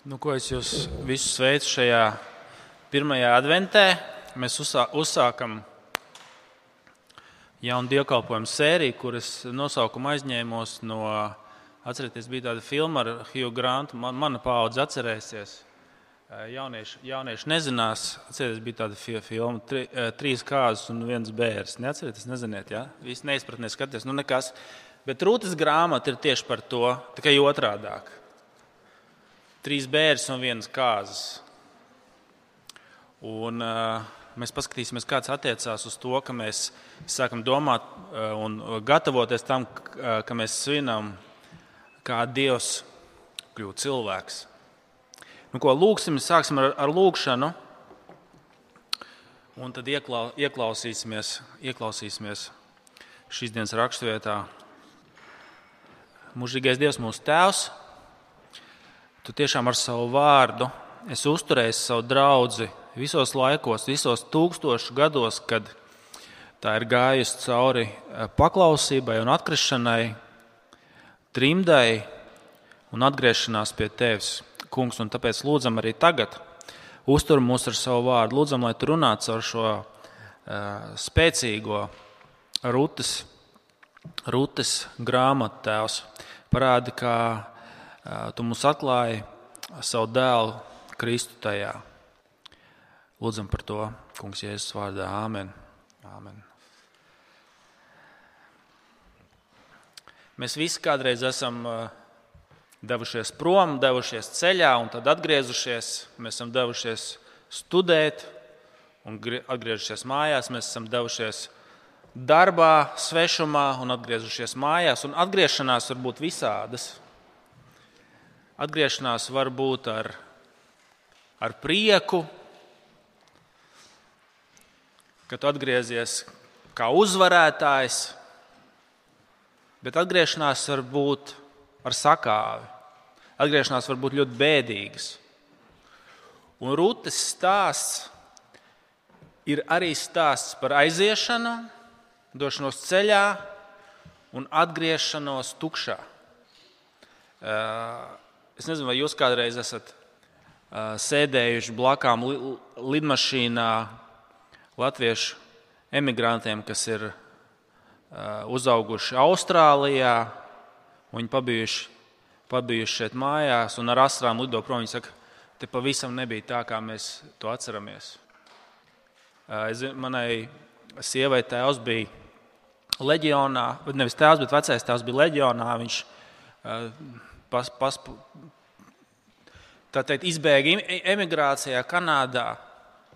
Nu, ko es jūs visus sveicu šajā pirmajā adventē. Mēs uzsā, uzsākam jaunu dievkalpojumu sēriju, kuras nosaukumu aizņēmos no. Atcerieties, bija tāda filma ar Hugh Grantu. Man, mana paudze atcerēsies. Jaunieši, jaunieši nezinās, atcerieties, bija tāda filma, tri, trīs kārtas un viens bērns. Neatcerieties, neziniet, ja? Visi neizpratnē skaties, nu nekas. Bet Rūtas grāmata ir tieši par to, tikai otrādāk trīs bērns un vienas kāzas. Un, uh, mēs paskatīsimies, kāds attiecās uz to, ka mēs sākam domāt uh, un gatavoties tam, uh, ka mēs svinam, kā Dievs kļūt cilvēks. Nu, ko lūksim, sāksim ar, ar lūkšanu, un tad ieklau, ieklausīsimies, ieklausīsimies šīs dienas raksturvietā. Mūžīgais Dievs, mūsu Tēvs! Tu tiešām ar savu vārdu esi uzturējis savu draugu visos laikos, visos tūkstošu gados, kad tā ir gājusi cauri eh, paklausībai un atkrišanai, trimdai un atgriešanās pie tevis, kungs. Un tāpēc lūdzam arī tagad, uztur mūs ar savu vārdu. Lūdzam, lai tu runātu caur šo uh, spēcīgo rutes, rutes grāmatu tēvs. Parādi, kā Tu mums atklāji savu dēlu Kristu tajā. Lūdzam par to, Kungs, Jēzus vārdā. Āmen. Āmen. Mēs visi kādreiz esam devušies prom, devušies ceļā un tad atgriezušies. Mēs esam devušies studēt un atgriežušies mājās. Mēs esam devušies darbā, svešumā un atgriezušies mājās. Un atgriešanās var būt visādas. Atgriešanās var būt ar, ar prieku, ka tu atgriezies kā uzvarētājs, bet atgriešanās var būt ar sakāvi. Atgriešanās var būt ļoti bēdīgas. Un Rūtas stāsts ir arī stāsts par aiziešanu, došanos ceļā un atgriešanos tukšā. Uh, Es nezinu, vai jūs kādreiz esat uh, sēdējuši blakām li lidmašīnā latviešu emigrantiem, kas ir uh, uzauguši Austrālijā. Viņi pabijuši, pabijuši šeit mājās un ar astrām lido prom. Viņi saka, te pavisam nebija tā, kā mēs to atceramies. Uh, es, manai sievai tēvs bija leģionā, nevis tēvs, bet vecais tēvs bija leģionā. Viņš, uh, pas, pas, teikt, izbēga emigrācijā, Kanādā.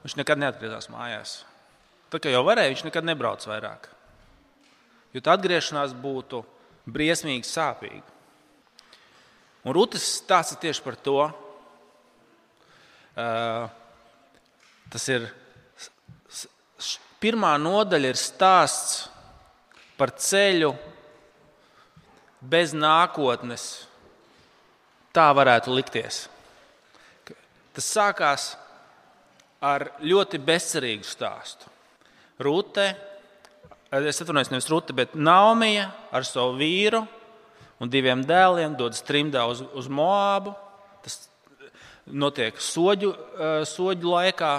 Viņš nekad neatgriezās mājās. Tā kā jau varēja, viņš nekad nebrauc vairāk. Jo tā atgriešanās būtu briesmīgi sāpīga. Un Rūtas stāsta tieši par to. Tas ir pirmā nodaļa, ir stāsts par ceļu bez nākotnes tā varētu likties. Tas sākās ar ļoti bezcerīgu stāstu. Rūte, es atvainojos, nevis Rūte, bet Naumija ar savu vīru un diviem dēliem dodas trimdā uz, uz Moābu. Tas notiek soģu, eh, soģu laikā,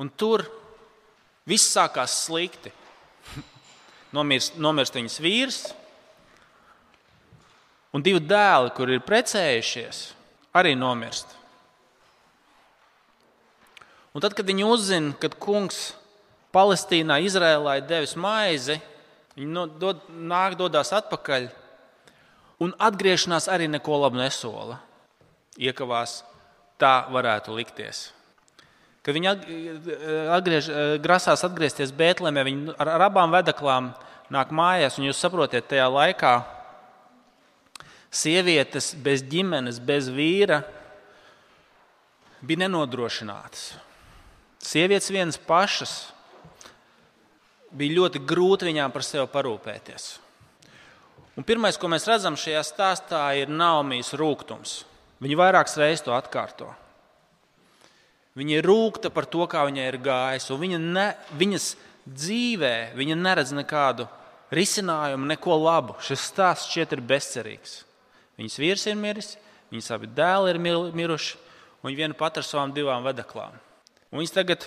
un tur viss sākās slikti. Nomirst, nomirst viņas vīrs, Un divi dēli, kur ir precējušies, arī nomirst. Un tad, kad viņi uzzina, ka kungs Palestīnā, Izrēlā ir devis maizi, viņi no, dod, nāk, dodas atpakaļ, un atgriešanās arī neko labu nesola. Iekavās tā varētu likties. Kad viņi atgriež, grasās atgriezties Bēltlemē, viņi ar abām vedaklām nāk mājās, un jūs saprotat, tajā laikā sievietes bez ģimenes, bez vīra bija nenodrošinātas. Sievietes vienas pašas bija ļoti grūti viņām par sevi parūpēties. Un pirmais, ko mēs redzam šajā stāstā, ir Naumijas rūkums. Viņa vairākas reizes to atkārto. Viņa ir rūkta par to, kā viņai ir gājis, un viņa ne, viņas dzīvē viņa neredz nekādu risinājumu, neko labu. Šis stāsts šķiet ir bezcerīgs. Viņas vīrs ir miris, Viņas abi dēli ir miruši, un viņa viena pati ar savām divām vedaklām. Un viņas tagad,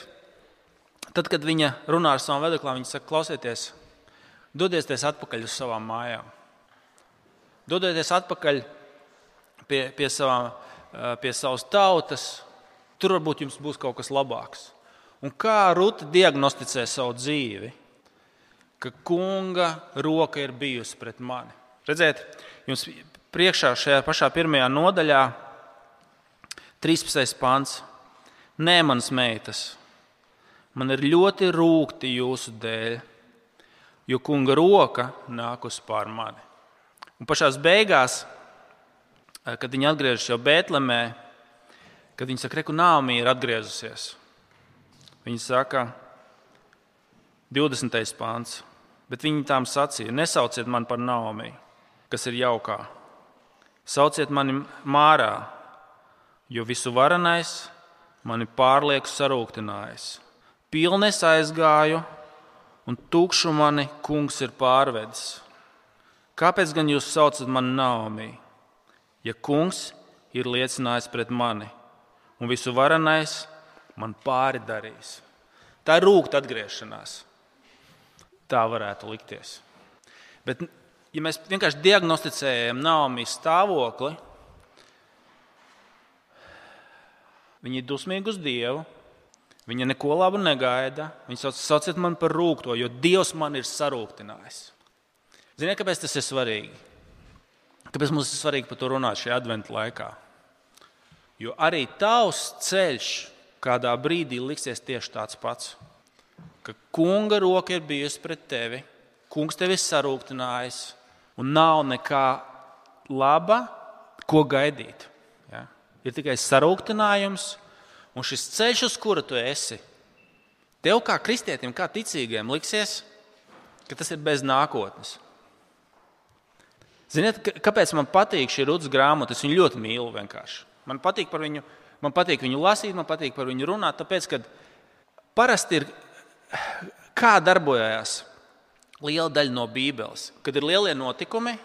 tad, kad viņa runā ar savām vedaklām, viņa saka, klausieties, dodieties atpakaļ uz savām mājām. Dodieties atpakaļ pie, pie, savām, pie savas tautas, tur varbūt jums būs kaut kas labāks. Un kā Ruta diagnosticē savu dzīvi? Ka kunga roka ir bijusi pret mani. Redziet, jums priekšā šajā pašā pirmajā nodaļā, 13. pāns. Nē, manas meitas, man ir ļoti rūkti jūsu dēļ, jo kunga roka nākus pār mani. Un pašā beigās, eh, kad viņi atgriežas jau Bēltlemē, kad viņi saka, ka Nāmija ir atgriezusies, viņi saka, 20. pāns. Bet viņi tām sacīja: Nesauciet mani par Naomi, kas ir jaukā. Sauciet mani mārā, jo visu varenais mani pārlieku sarūktinājis. Pilnes aizgāju, un tukšu mani kungs ir pārvedis. Kāpēc gan jūs saucat mani Naomi, ja kungs ir liecinājis pret mani, un visu varenais man pāri darīs? Tā ir rūkta atgriešanās. Tā varētu likties. Bet ja mēs vienkārši diagnosticējam Naomis stāvokli, viņa ir dusmīga uz Dievu. Viņa neko labu negaida. Viņa sauc, sauciet man par rūkto, jo Dievs man ir sarūktinājis. Ziniet, kāpēc tas ir svarīgi? Kāpēc mums ir svarīgi par to runāt šajā adventu laikā? Jo arī tavs ceļš kādā brīdī liksies tieši tāds pats. Ka kunga roka ir bijusi pret tevi, kungs tevi ir sarūktinājis, un nav nekā laba, ko gaidīt. Ja? Ir tikai sarūktinājums, un šis ceļš, uz kura tu esi, tev kā kristietim, kā ticīgiem, liksies, ka tas ir bez nākotnes. Ziniet, kāpēc man patīk šī rudas grāmata? Es viņu ļoti mīlu. Vienkārši. Man patīk, viņu, man patīk viņu lasīt, man patīk par viņu runāt. Tāpēc, kad parasti ir kā darbojās liela daļa no Bībeles. Kad ir lielie notikumi,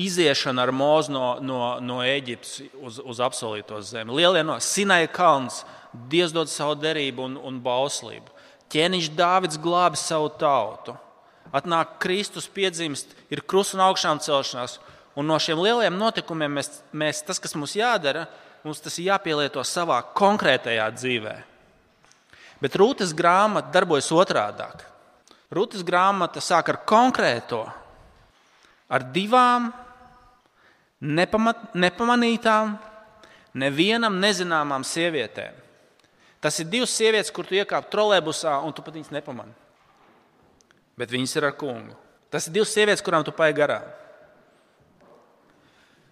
iziešana ar mūzu no, no, no Eģiptes uz, uz apsolīto zemi, lielie no Sinaja kalns, Dievs dod savu derību un, un bauslību. Ķēniņš Dāvids glābi savu tautu. Atnāk Kristus, piedzimst, ir krusta un augšām celšanās. Un no šiem lieliem notikumiem mēs, mēs, tas, kas mums jādara, mums tas ir jāpielieto savā konkrētajā dzīvēm. Bet Rūtas grāmata darbojas otrādāk. Rūtas grāmata sāk ar konkrēto, ar divām nepamat, nepamanītām, nevienam nezināmām sievietēm. Tas ir divas sievietes, kur tu iekāp trolēbusā un tu pat viņas nepamani. Bet viņas ir ar kungu. Tas ir divas sievietes, kurām tu pai garām.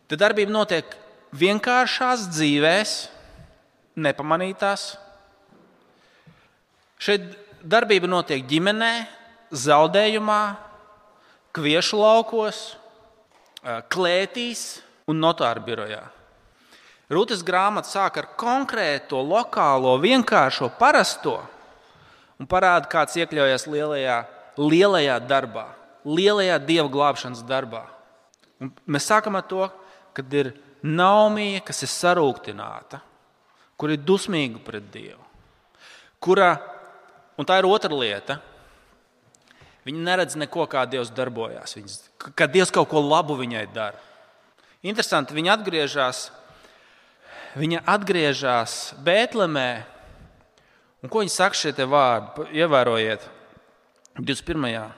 Tad darbība notiek vienkāršās dzīvēs, nepamanītās Šeit darbība notiek ģimenē, zaudējumā, kviešu laukos, klētīs un notāru birojā. Rūtas grāmata sāk ar konkrēto, lokālo, vienkāršo, parasto un parāda, kāds iekļaujas lielajā, lielajā darbā, lielajā dieva glābšanas darbā. Un mēs sākam ar to, ka ir Naumija, kas ir sarūktināta, kur ir dusmīga pret Dievu, kura Un tā ir otra lieta. Viņa neredz neko, kā Dievs darbojas. Viņas, ka Dievs kaut ko labu viņai dara. Interesanti, viņa atgriežas, viņa atgriežas Bēltlemē. Un ko viņa saka šie vārdi? Ievērojiet, 21.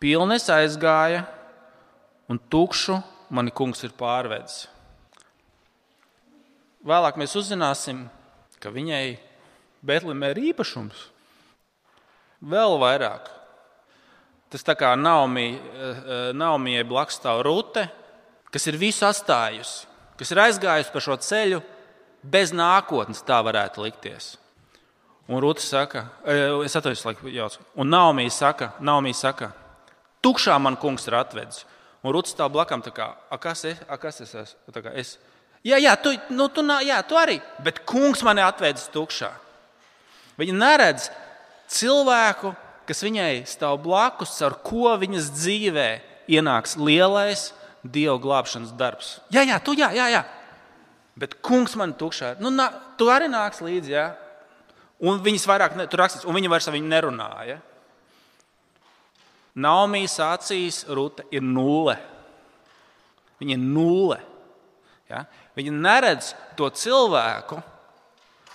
Pilnes aizgāja, un tukšu mani kungs ir pārvedis. Vēlāk mēs uzzināsim, ka viņai Bēltlemē ir īpašums vēl vairāk. Tas tā kā Naumijai eh, eh, blakus stāv Rūte, kas ir visu atstājusi, kas ir aizgājusi pa šo ceļu bez nākotnes, tā varētu likties. Un Rūta saka, eh, es atvainojos, laikam, jaucu. Un Naumija saka, Naumija saka, tukšā man kungs ir atvedis. Un Rūta stāv blakām, tā kā, a kas es, a kas es esmu? Tā kā es, jā, jā, tu, nu, tu, jā, tu arī, bet kungs mani atvedis tukšā. Viņa neredz, cilvēku, kas viņai stāv blakus, ar ko viņas dzīvē ienāks lielais Dieva glābšanas darbs. Jā, jā, tu, jā, jā, jā. Bet kungs man tukšā. Nu, nā, tu arī nāks līdzi, jā. Un viņas vairāk, ne, tur rakstīts, un viņa vairs ar viņu nerunāja. Naumijas acīs Ruta ir nulle. Viņa ir nulle. Ja? Viņa neredz to cilvēku,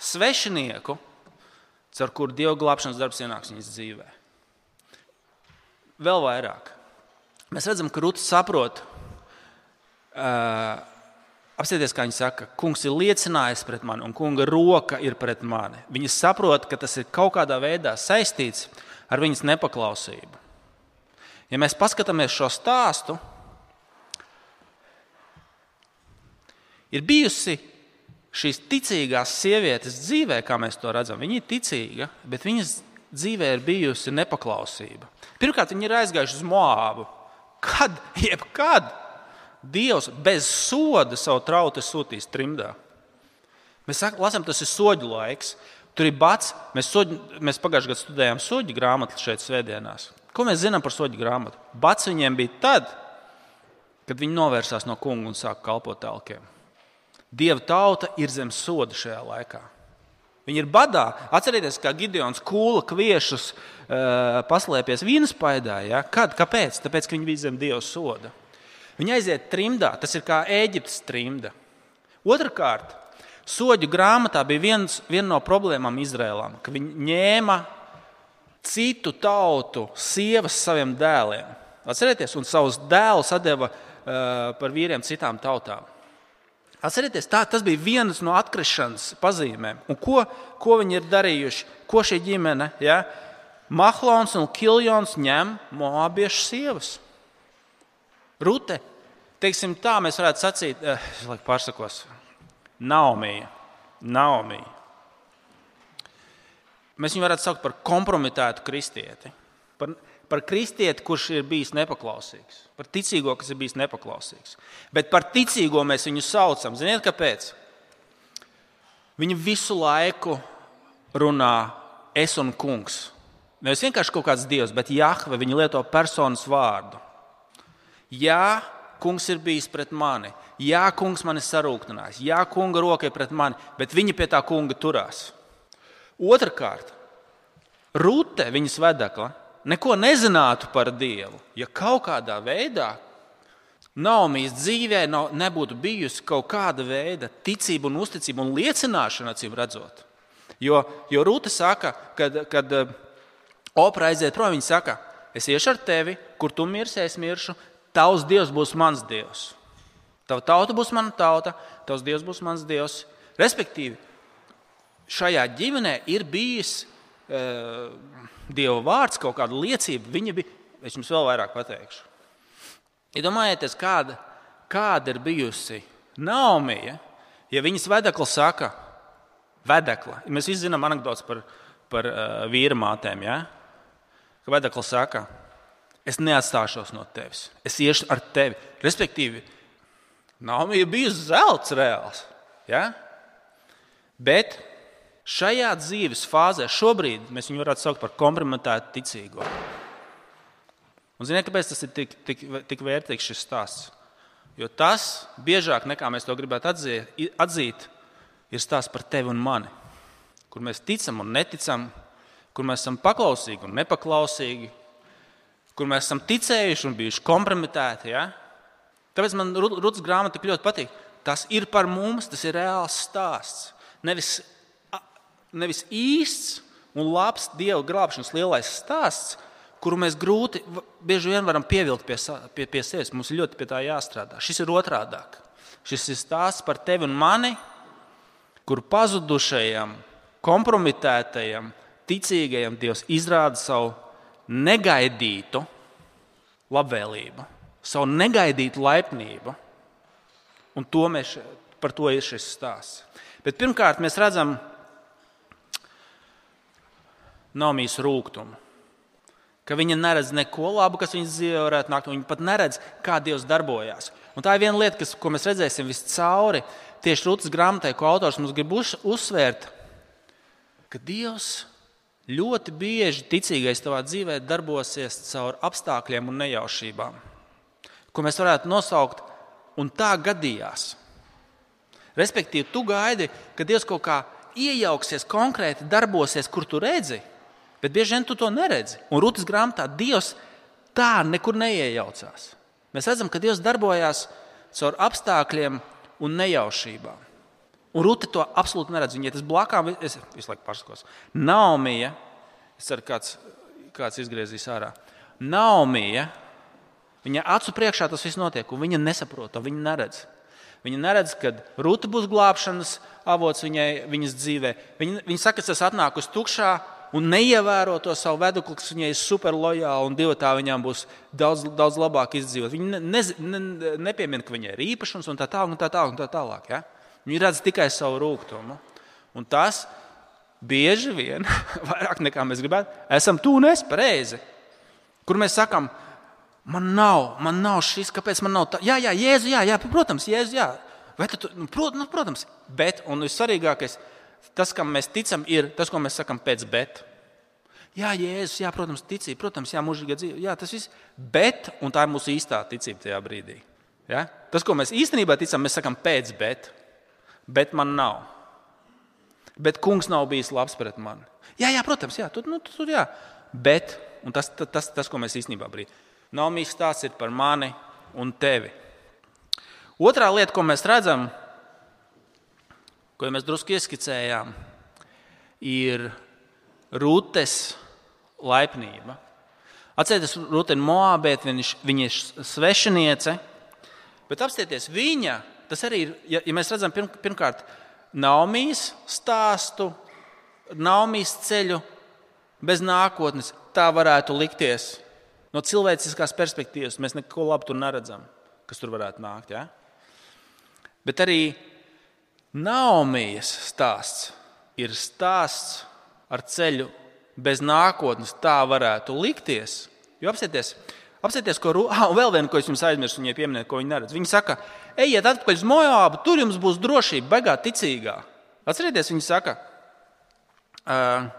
svešinieku, caur kuru Dieva glābšanas darbs ienāks viņas dzīvē. Vēl vairāk. Mēs redzam, ka Rūta saprot, uh, apsieties, kā viņa saka, kungs ir liecinājis pret mani, un kunga roka ir pret mani. Viņa saprot, ka tas ir kaut kādā veidā saistīts ar viņas nepaklausību. Ja mēs paskatāmies šo stāstu, ir bijusi šīs ticīgās sievietes dzīvē, kā mēs to redzam. Viņa ir ticīga, bet viņas dzīvē ir bijusi nepaklausība. Pirmkārt, viņi ir aizgājuši uz Moābu. Kad, jebkad Dievs bez soda savu trautu sūtīs trimdā. Mēs lasām, tas ir soļu laiks. Tur ir bats. Mēs, soģi, mēs pagājušajā gadā studējām soļu grāmatu šeit, Svētdienās. Ko mēs zinām par soļu grāmatu? Bats viņiem bija tad, kad viņi novērsās no kunga un sāka kalpot telkiem. Dieva tauta ir zem soda šajā laikā. Viņi ir badā. Atcerieties, kā Gideons kūla kviešus uh, paslēpies vienas paidā. Ja? Kad? Kāpēc? Tāpēc, ka viņi bija zem Dieva soda. Viņi aiziet trimdā. Tas ir kā Eģiptes trimda. Otrakārt, soļu grāmatā bija viens, viena no problēmām Izrēlām, ka viņi ņēma citu tautu sievas saviem dēliem. Atcerieties, un savus dēlus deva uh, par vīriem citām tautām. Atcerieties, tā, tas bija viens no atkrišanas pazīmēm. Un ko, ko viņi ir darījuši? Ko šī ģimene, ja? Mahlons un Kiljons ņem moabiešu sievas. Rute, teiksim tā, mēs varētu sacīt, eh, pārsakos, Naumija. Naumija. Mēs viņu varētu saukt par kompromitētu kristieti. Par, par kristieti, kurš ir bijis nepaklausīgs, par ticīgo, kas ir bijis nepaklausīgs. Bet par ticīgo mēs viņu saucam. Ziniet, kāpēc? Viņa visu laiku runā es un kungs. Nevis vienkārši kaut kāds dievs, bet Jahve viņa lieto personas vārdu. Jā, kungs ir bijis pret mani. Jā, kungs man ir sarūktinājis. Jā, kunga roka ir pret mani, bet viņa pie tā kunga turās. Otrakārt, Rūte, viņas vedekla, neko nezinātu par Dievu, ja kaut kādā veidā Naumijas dzīvē nav, nebūtu bijusi kaut kāda veida ticība un uzticība un liecināšana, acīm redzot. Jo, jo Rūta saka, kad, kad eh, Opera aiziet prom, viņa saka, es iešu ar tevi, kur tu mirsi, es miršu, tavs dievs būs mans dievs. Tava tauta būs mana tauta, tavs dievs būs mans dievs. Respektīvi, šajā ģimenē ir bijis Dieva vārds, kaut kāda liecība, viņa bija. Es jums vēl vairāk pateikšu. Iedomājieties, ja kāda, kāda ir bijusi Naumija, ja viņas vedekla saka, vedekla. Mēs visi zinām anekdotus par, par uh, vīra mātēm. Ja? Ka vedekla saka, es neatstāšos no tevis, es iešu ar tevi. Respektīvi, Naumija bija zelts reāls. Ja? Bet Šajā dzīves fāzē šobrīd mēs viņu varētu saukt par kompromitētu ticīgo. Un ziniet, kāpēc tas ir tik, tik, tik vērtīgs šis stāsts? Jo tas biežāk nekā mēs to gribētu atzīt, atzīt ir stāsts par tevi un mani. Kur mēs ticam un neticam, kur mēs esam paklausīgi un nepaklausīgi, kur mēs esam ticējuši un bijuši kompromitēti. Ja? Tāpēc man Rūtas grāmata tik ļoti patīk. Tas ir par mums, tas ir reāls stāsts. Nevis nevis īsts un labs Dieva glābšanas lielais stāsts, kuru mēs grūti bieži vien varam pievilkt pie, pie, pie sevis. Mums ir ļoti pie tā jāstrādā. Šis ir otrādāk. Šis ir stāsts par tevi un mani, kur pazudušajam, kompromitētajam, ticīgajam Dievs izrāda savu negaidītu labvēlību, savu negaidītu laipnību. Un to mēs, par to ir šis stāsts. Bet pirmkārt, mēs redzam, ka Nomijas rūkumu. Ka viņa neredz neko labu, kas viņas dzīvē varētu nākt, viņa pat neredz, kā Dievs darbojas. Un tā ir viena lieta, kas, ko mēs redzēsim viscauri tieši Rūtas grāmatai, ko autors mums grib uzsvērt, ka Dievs ļoti bieži ticīgais tavā dzīvē darbosies caur apstākļiem un nejaušībām. ko mēs varētu nosaukt, un tā gadījās. Respektīvi, tu gaidi, ka Dievs kaut kā iejauksies, konkrēti darbosies, kur tu redzi, bet bieži vien tu to neredzi. Un Rūtas grāmatā Dievs tā nekur neiejaucās. Mēs redzam, ka Dievs darbojās caur apstākļiem un nejaušībām. Un Rūta to absolūti neredz. Viņai tas blakām, es visu laiku pasakos. Naumija, es ceru, kāds, kāds izgriezīs ārā. Naumija, viņa acu priekšā tas viss notiek, un viņa nesaprot to, viņa neredz. Viņa neredz, ka Rūta būs glābšanas avots viņai, viņas dzīvē. Viņa, viņa saka, ka tas atnāk uz tukšā un neievēro to savu vedukli, kas viņai ir super lojāli un divi tā viņām būs daudz, daudz labāk izdzīvot. Viņa ne, ne, ne, nepiemina, ka viņai ir īpašums un tā tālāk. Tā un tā tālāk ja? Viņa redz tikai savu rūkumu. Un tas bieži vien, vairāk nekā mēs gribētu, esam es pareizi. Kur mēs sakām, man nav, man nav šis, kāpēc man nav tā. Jā, jā, Jēzu, jā, jā protams, Jēzu, jā. Tu, nu, prot, nu, protams, bet, un vissvarīgākais, tas, kam mēs ticam, ir tas, ko mēs sakām pēc bet. Jā, Jēzus, jā, protams, ticība, protams, jā, mūžīgā dzīve, jā, tas viss, bet, un tā ir mūsu īstā ticība tajā brīdī. Ja? Tas, ko mēs īstenībā ticam, mēs sakām pēc bet, bet man nav. Bet kungs nav bijis labs pret mani. Jā, jā protams, jā, tur, nu, tur jā. Bet, un tas, tas, tas, tas ko mēs īstenībā brīdī. Nav mīļš stāsts ir par mani un tevi. Otrā lieta, ko mēs redzam, ko mēs drusku ieskicējām, ir Rūtes laipnība. Atcerieties, Rūte ir Moabēta, viņa ir svešiniece, bet apstieties, viņa, tas arī ir, ja, ja mēs redzam pirm, pirmkārt Naumijas stāstu, Naumijas ceļu bez nākotnes, tā varētu likties. No cilvēciskās perspektīvas mēs neko labu tur neredzam, kas tur varētu nākt. Ja? Bet arī Naumijas stāsts ir stāsts ar ceļu bez nākotnes, tā varētu likties. Jo apsieties, apsieties ko Rūta, ah, vēl viena, ko es jums aizmirsu, viņai pieminēt, ko viņa neredz. Viņa saka, ejiet atpakaļ uz Mojābu, tur jums būs drošība, beigā ticīgā. Atcerieties, viņa saka, uh,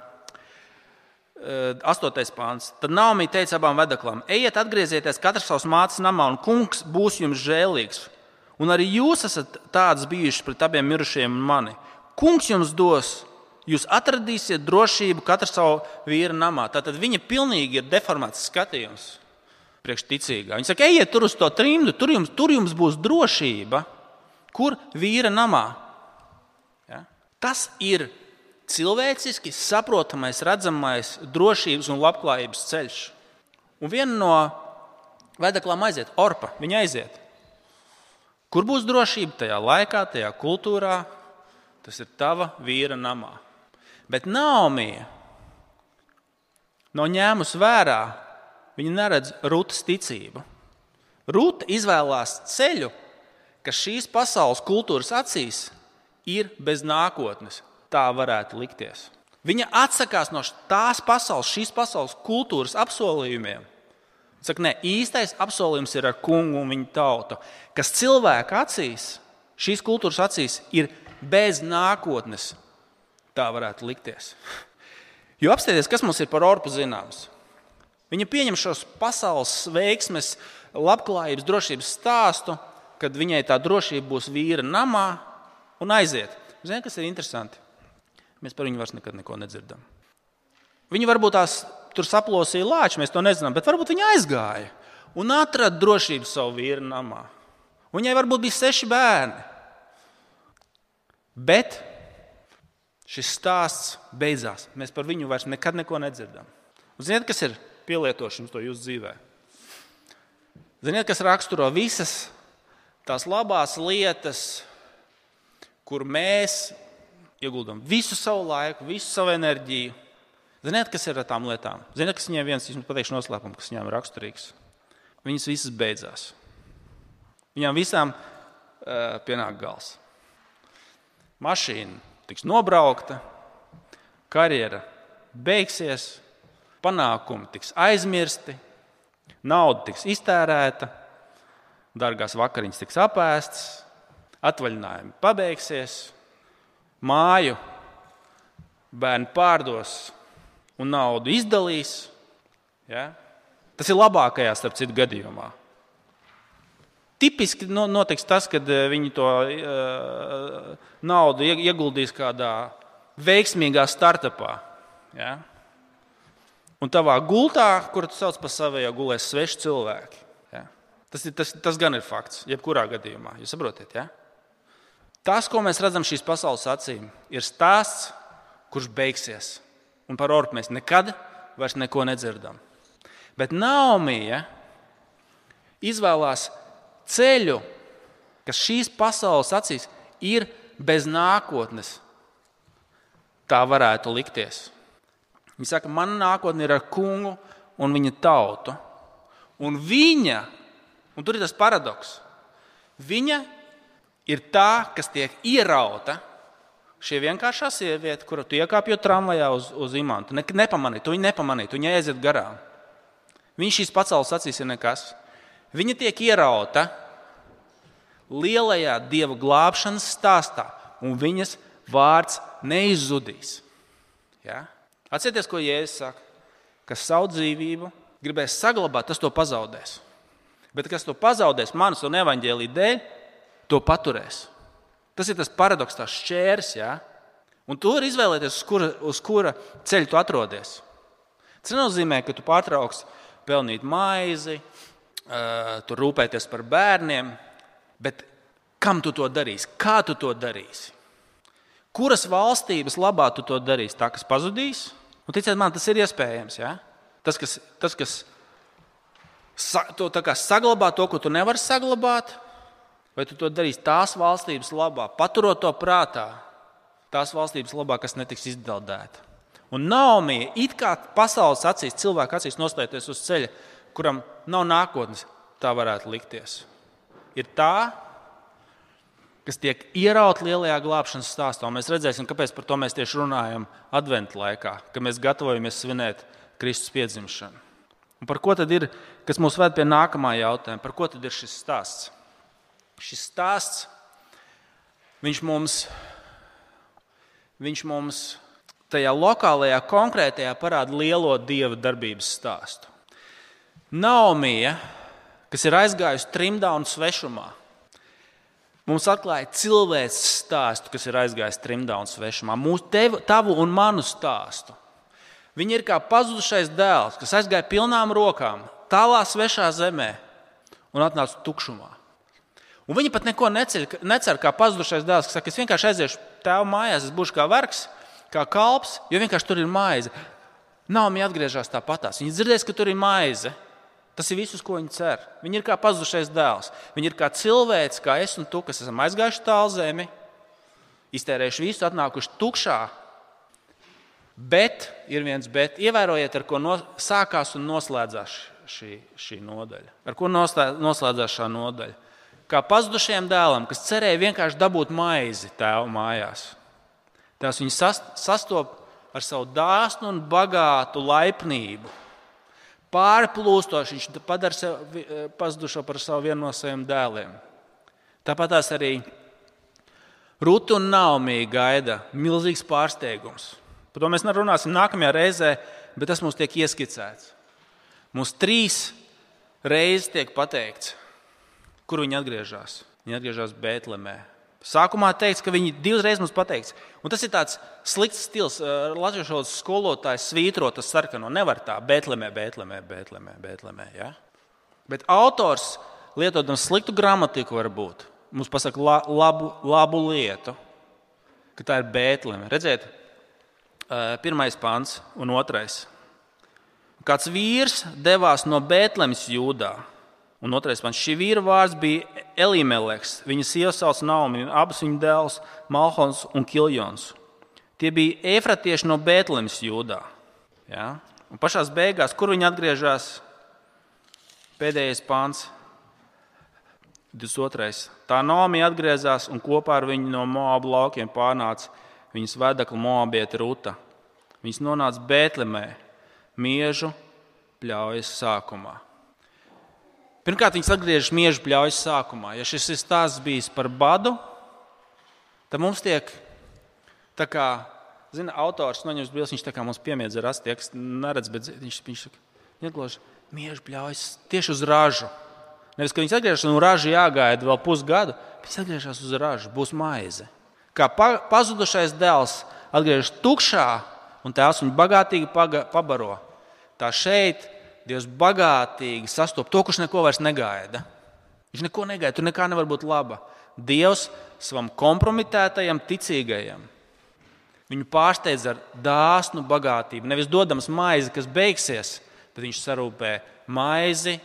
Astotais pāns. Tad Naumija teica abām vedaklām: Ejiet, atgriezieties katrs savā mātes namā, un kungs būs jums žēlīgs. Un arī jūs esat tāds bijuši pret abiem mirušajiem un mani. Kungs jums dos, jūs atradīsiet drošību katru savu vīru namā. Tātad viņa pilnīgi ir deformēts skatījums priekšticīgā. Viņa saka, ejiet tur uz to trimdu, tur jums, tur jums būs drošība. Kur vīra namā? Ja? Tas ir cilvēciski saprotamais, redzamais drošības un labklājības ceļš. Un viena no vedaklām aiziet, Orpa, viņa aiziet. Kur būs drošība tajā laikā, tajā kultūrā? Tas ir tava vīra namā. Bet Naumija nav ņēmusi vērā, viņa neredz Rūtas ticību. Rūta izvēlās ceļu, kas šīs pasaules kultūras acīs ir bez nākotnes. Tā varētu likties. Viņa atsakās no tās pasaules, šīs pasaules kultūras apsolījumiem Saka, nē, īstais apsolījums ir ar kungu un viņa tautu, kas cilvēka acīs, šīs kultūras acīs, ir bez nākotnes. Tā varētu likties. Jo apstāties, kas mums ir par Orpu zināms. Viņa pieņem šos pasaules veiksmes, labklājības, drošības stāstu, kad viņai tā drošība būs vīra namā un aiziet. Ziniet, kas ir interesanti? Mēs par viņu vairs nekad neko nedzirdam. Viņi varbūt tās tur saplosīja lāču, mēs to nezinām, bet varbūt viņa aizgāja un atrada drošību savu vīru namā. Viņai varbūt bija seši bērni. Bet šis stāsts beidzās. Mēs par viņu vairs nekad neko nedzirdam. Un ziniet, kas ir pielietošams to jūsu dzīvē? Ziniet, kas raksturo visas tās labās lietas, kur mēs ieguldām visu savu laiku, visu savu enerģiju, Ziniet, kas ir ar tām lietām? Ziniet, kas viņiem viens, es pateikšu noslēpumu, kas viņām ir raksturīgs. Viņas visas beidzās. Viņām visām uh, pienāk gals. Mašīna tiks nobraukta, karjera beigsies, panākumi tiks aizmirsti, nauda tiks iztērēta, dārgās vakariņas tiks apēstas, atvaļinājumi pabeigsies, māju bērni pārdos un naudu izdalīs. Ja? Tas ir labākajā, starp citu, gadījumā. tipiski notiks tas, kad viņi to uh, naudu ieguldīs kādā veiksmīgā startupā. Ja? Un tavā gultā, kur tu sauc par savējo, gulēs sveši cilvēki. Ja? Tas, ir, tas, tas gan ir fakts, jebkurā gadījumā. Jūs saprotat? Ja? Tas, ko mēs redzam šīs pasaules acīm, ir stāsts, kurš beigsies. Un par orpu mēs nekad vairs neko nedzirdam. Bet Naumija izvēlās ceļu, kas šīs pasaules acīs ir bez nākotnes. Tā varētu likties. Viņa saka, mana nākotne ir ar kungu un viņa tautu. Un viņa, un tur ir tas paradoks, viņa ir tā, kas tiek ierauta. Šī vienkāršā sieviete, kuru tu iekāpjot tramvajā uz, uz imantu, ne, nepamanīji, tu viņu nepamanīji, tu viņai aiziet garām. Viņš šīs pacēlas acīs ir nekas. Viņa tiek ierauta lielajā dieva glābšanas stāstā, un viņas vārds neizzudīs. Ja? Atcerieties, ko Jēzus saka. Kas savu dzīvību gribēs saglabāt, tas to pazaudēs. Bet kas to pazaudēs manas un evaņģēlī dēļ, to paturēs. Tas ir tas paradoks, tas šķērs. Ja? Un tu vari izvēlēties, uz kura, uz kura ceļa tu atrodies. Tas nenozīmē, ka tu pārtrauks pelnīt maizi, tur rūpēties par bērniem, bet kam tu to darīsi? Kā tu to darīsi? Kuras valstības labā tu to darīsi? Tā, kas pazudīs? Un, ticiet man, tas ir iespējams. Ja? Tas, kas, tas, kas sa, to, saglabā to, ko tu nevari saglabāt, vai tu to darīsi tās valstības labā, paturot to prātā, tās valstības labā, kas netiks izdeldēta. Un Naomi, it kā pasaules acīs, cilvēka acīs nostājoties uz ceļa, kuram nav nākotnes, tā varētu likties. Ir tā, kas tiek ierauta lielajā glābšanas stāstā. Mēs redzēsim, kāpēc par to mēs tieši runājam Adventu laikā, kad mēs gatavojamies svinēt Kristus piedzimšanu. Un par ko tad ir, kas mūs ved pie nākamā jautājuma? Par ko tad ir šis stāsts? Šis stāsts viņš mums, viņš mums tajā lokālajā, konkrētajā parāda lielo dieva darbības stāstu. Naumija, kas ir aizgājusi trimdā un svešumā, mums atklāja cilvēks stāstu, kas ir aizgājis trimdā un svešumā, mūsu tevu, tavu un manu stāstu. Viņi ir kā pazudušais dēls, kas aizgāja pilnām rokām, tālā svešā zemē un atnāca tukšumā. Un viņi pat neko neceļ, necer, kā pazudušais dēls, saka, es vienkārši aiziešu tēvu mājās, es būšu kā vergs, kā kalps, jo vienkārši tur ir maize. Viņa atgriežas tāpatās. Viņi dzirdēs, ka tur ir maize. Tas ir viss, ko viņi cer. Viņi ir kā pazudušais dēls. Viņi ir kā cilvēks, kā es un tu, kas esam aizgājuši tālu zemi, iztērējuši visu, atnākuši tukšā. Bet ir viens bet. Ievērojiet, ar ko no, sākās un noslēdzās šī, šī nodaļa. Ar ko noslēdzās šī nodaļa? Kā pazudušajam dēlam, kas cerēja vienkārši dabūt maizi tēva mājās. Tās viņi sastopas ar savu dāsnu un bagātu laipnību pārplūstoši. Viņš padara sev eh, pazudušo par savu vienu no saviem dēliem. Tāpat tās arī Ruta un Naumija gaida milzīgs pārsteigums. Par to mēs nerunāsim nākamajā reizē, bet tas mums tiek ieskicēts. Mums trīs reizes tiek pateikts, kur viņi atgriežas. Viņi atgriežas Bēltlemē, Sākumā teikts, ka viņi divreiz mums pateiks, un tas ir tāds slikts stils. Latvijas valodas skolotājs svītro tas sarkano. Nevar tā, Bēltlemē, Bēltlemē, Bēltlemē. Bēltlemē ja? Bet autors, lietojot sliktu gramatiku, varbūt mums pasaka la, labu, labu lietu, ka tā ir Bēltleme. Redziet, pirmais pāns un otrais. Kāds vīrs devās no Bēltlemes jūdā Un otrais pants. Šī vīra vārds bija Elimeleks. Viņa sieva sauc Naomi, abas viņa dēls Malhons un Kiljons. Tie bija efratieši no Bēntlēmas jūdā. Ja? Un pašā beigās, kur viņi atgriežas? Pēdējais pāns, 22. Tā Naomi atgriezās un kopā ar viņu no Moabu laukiem pārnāca viņas vedekla Moabieta Ruta. Viņas nonāca Bēntlēmē, miežu pļaujas sākumā. Pirmkārt, viņas atgriežas mieža pļaujas sākumā. Ja šis ir stāsts bijis par badu, tad mums tiek tā kā, zina, autors noņems bildes, viņš tā kā mums piemiedz ar astieks, neredz, bet viņš, viņš ieglož mieža pļaujas tieši uz ražu. Nevis, ka viņas atgriežas un raža jāgaida vēl pusgadu, viņas atgriežas uz ražu, būs maize. Kā pa, pazudušais dēls atgriežas tukšā, un tēvs viņu bagātīgi paga, pabaro. Tā šeit Dievs bagātīgi sastopas to, kurš neko vairs negaida. Viņš neko negaida, tur nekā nevar būt laba. Dievs savam kompromitētajam, ticīgajam. Viņu pārsteidz ar dāsnu bagātību. Nevis dodams maizi, kas beigsies, bet viņš sarūpē maizi,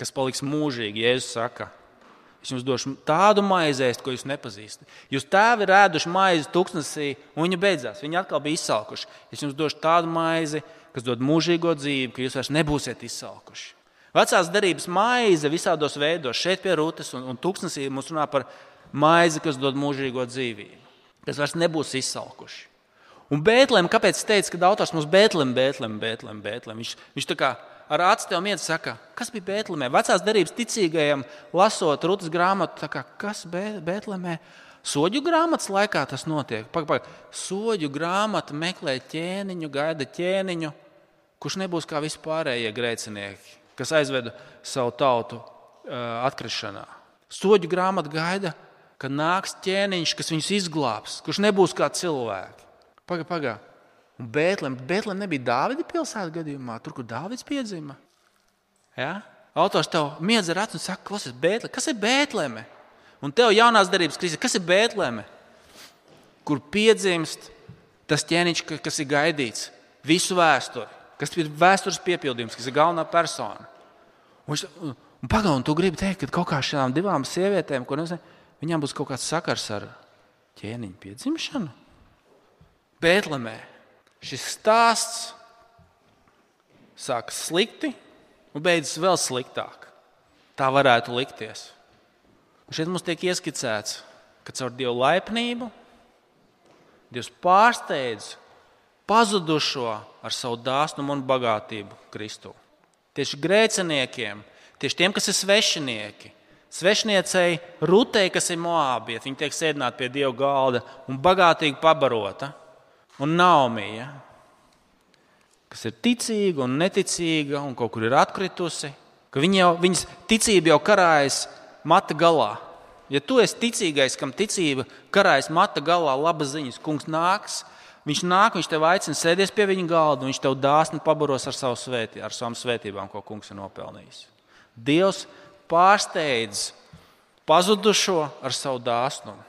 kas paliks mūžīgi. Jēzus saka, es jums došu tādu maizi, ko jūs nepazīstat. Jūs tēvi ir ēduši maizi tūkstnesī, un viņa beidzās. Viņi atkal bija izsalkuši. Es jums došu tādu maizi, kas dod mūžīgo dzīvi, ka jūs vairs nebūsiet izsalkuši. Vecās derības maize visādos veidos, šeit pie rūtas un, un tūkstnesī mums runā par maizi, kas dod mūžīgo dzīvību, kas vairs nebūs izsalkuši. Un Bēltlēm, kāpēc es teicu, ka autors mums Bēltlēm, Bēltlēm, Bēltlēm, Bēltlēm. Viņš, viņš tā kā ar acu tev miedz saka, kas bija Bēltlemē. Vecās derības ticīgajiem, lasot Rūtas grāmatu, kā, kas Bēltlemē. Soļu grāmatas laikā tas notiek. Pag, pag. Soļu grāmata meklē ķēniņu, gaida ķēniņu, kurš nebūs kā vispārējie grēcinieki kas aizveda savu tautu atkrišanā. Soļu grāmata gaida, ka nāks ķēniņš, kas viņus izglābs, kurš nebūs kā cilvēki. Pagaid, pagaid. Un Bēltlem, Bēltlem nebija Dāvida pilsēta gadījumā, tur, kur Dāvids piedzima. Ja? Autors tev miedz ar acu un saka, ir Bēltleme? Kas ir Bēltleme? Un tev jaunās darbības krīze, kas ir Bēltleme? Kur piedzimst tas ķēniņš, kas ir gaidīts visu vēsturi kas ir vēstures piepildījums, kas ir galvenā persona. Un, un, un pagaidi, tu gribi teikt, ka kaut kā šādām divām sievietēm, ko nezinu, viņām būs kaut kāds sakars ar ķēniņu piedzimšanu? Bēltlemē šis stāsts sākas slikti un beidzas vēl sliktāk. Tā varētu likties. Un šeit mums tiek ieskicēts, ka caur Dieva laipnību Dievs pārsteidz pazudušo ar savu dāsnumu un bagātību Kristu. Tieši grēciniekiem, tieši tiem, kas ir svešinieki, svešniecei Rutei, kas ir Moābiet, viņi tiek sēdināti pie Dieva galda un bagātīgi pabarota, un Naumija, kas ir ticīga un neticīga un kaut kur ir atkritusi, ka viņa jau, viņas ticība jau karājas mata galā. Ja tu esi ticīgais, kam ticība karājas mata galā, laba ziņas, kungs nāks, Viņš nāk, viņš tev aicina sēties pie viņa galda, un viņš tev dāsni pabaros ar, svētī, ar savām svētībām, ko kungs ir nopelnījis. Dievs pārsteidz pazudušo ar savu dāsnumu.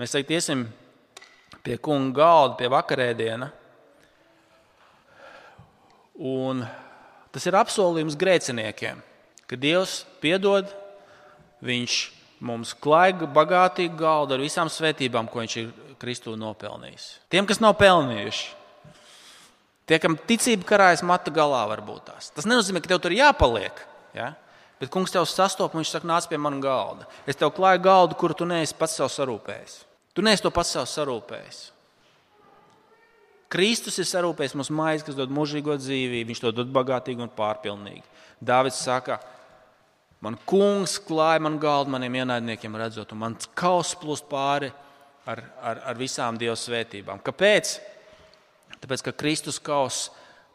Mēs tagad iesim pie kunga galda, pie vakarēdiena. Un tas ir apsolījums grēciniekiem, ka Dievs piedod, Viņš mums klaiga bagātīgu galdu ar visām svētībām, ko Viņš ir Kristu nopelnījis. Tiem, kas nav pelnījuši, tie, kam ticība karājas matu galā, varbūt tās. Tas nenozīmē, ka tev tur jāpaliek. Ja? Bet kungs tev sastopas, viņš saka, nāc pie manas galda. Es tev klāju galdu, kuru tu neesi pats sev sarūpējis. Tu neesi to pats sev sarūpējis. Kristus ir sarūpējis mums maizi, kas dod mūžīgo dzīvību, viņš to dod bagātīgi un pārpilnīgi. Dāvids saka, man kungs klāja man galdu maniem ienaidniekiem, redzot, un mans kaus plūst pāri ar, ar, ar visām Dieva svētībām. Kāpēc? Tāpēc, ka Kristus kaus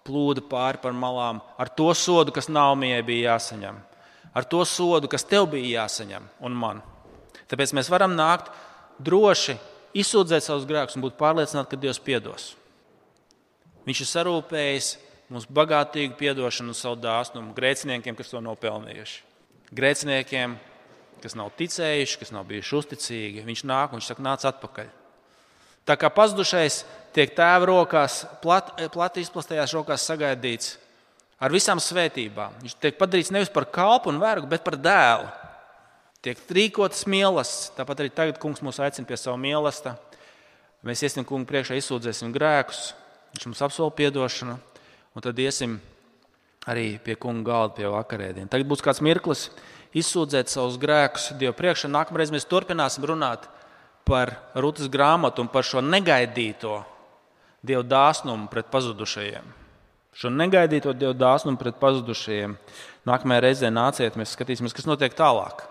plūda pāri par malām ar to sodu, kas Naumijai bija jāsaņem, ar to sodu, kas tev bija jāsaņem un man. Tāpēc mēs varam nākt droši, izsūdzēt savus grēkus un būt pārliecināti, ka Dievs piedos. Viņš ir sarūpējis mums bagātīgu atdošanu un savu dāsnumu grēciniekiem, kas to nopelnījuši. Grēciniekiem, kas nav ticējuši, kas nav bijuši uzticīgi. Viņš nāk un viņš saka, nāc atpakaļ. Tā kā pazudušais tiek tēva rokās, plati plat izplastajās rokās sagaidīts ar visām svētībām. Viņš tiek padarīts nevis par kalpu un vergu, bet par dēlu. Tiek rīkotas mīlestības, tāpat arī tagad kungs mūs aicina pie sava mīlestības. Mēs iesim kungu priekšā, izsūdzēsim grēkus, viņš mums apsola atdošanu, un tad iesim arī pie kunga galda pie vakarēdienas. Tagad būs kāds mirklis izsūdzēt savus grēkus Dievu priekšā. Nākamreiz mēs turpināsim runāt par Rūtas grāmatu un par šo negaidīto Dieva dāsnumu pret pazudušajiem. Šo negaidīto Dieva dāsnumu pret pazudušajiem. Nākamajā reizē nāciet, mēs skatīsimies, kas notiek tālāk.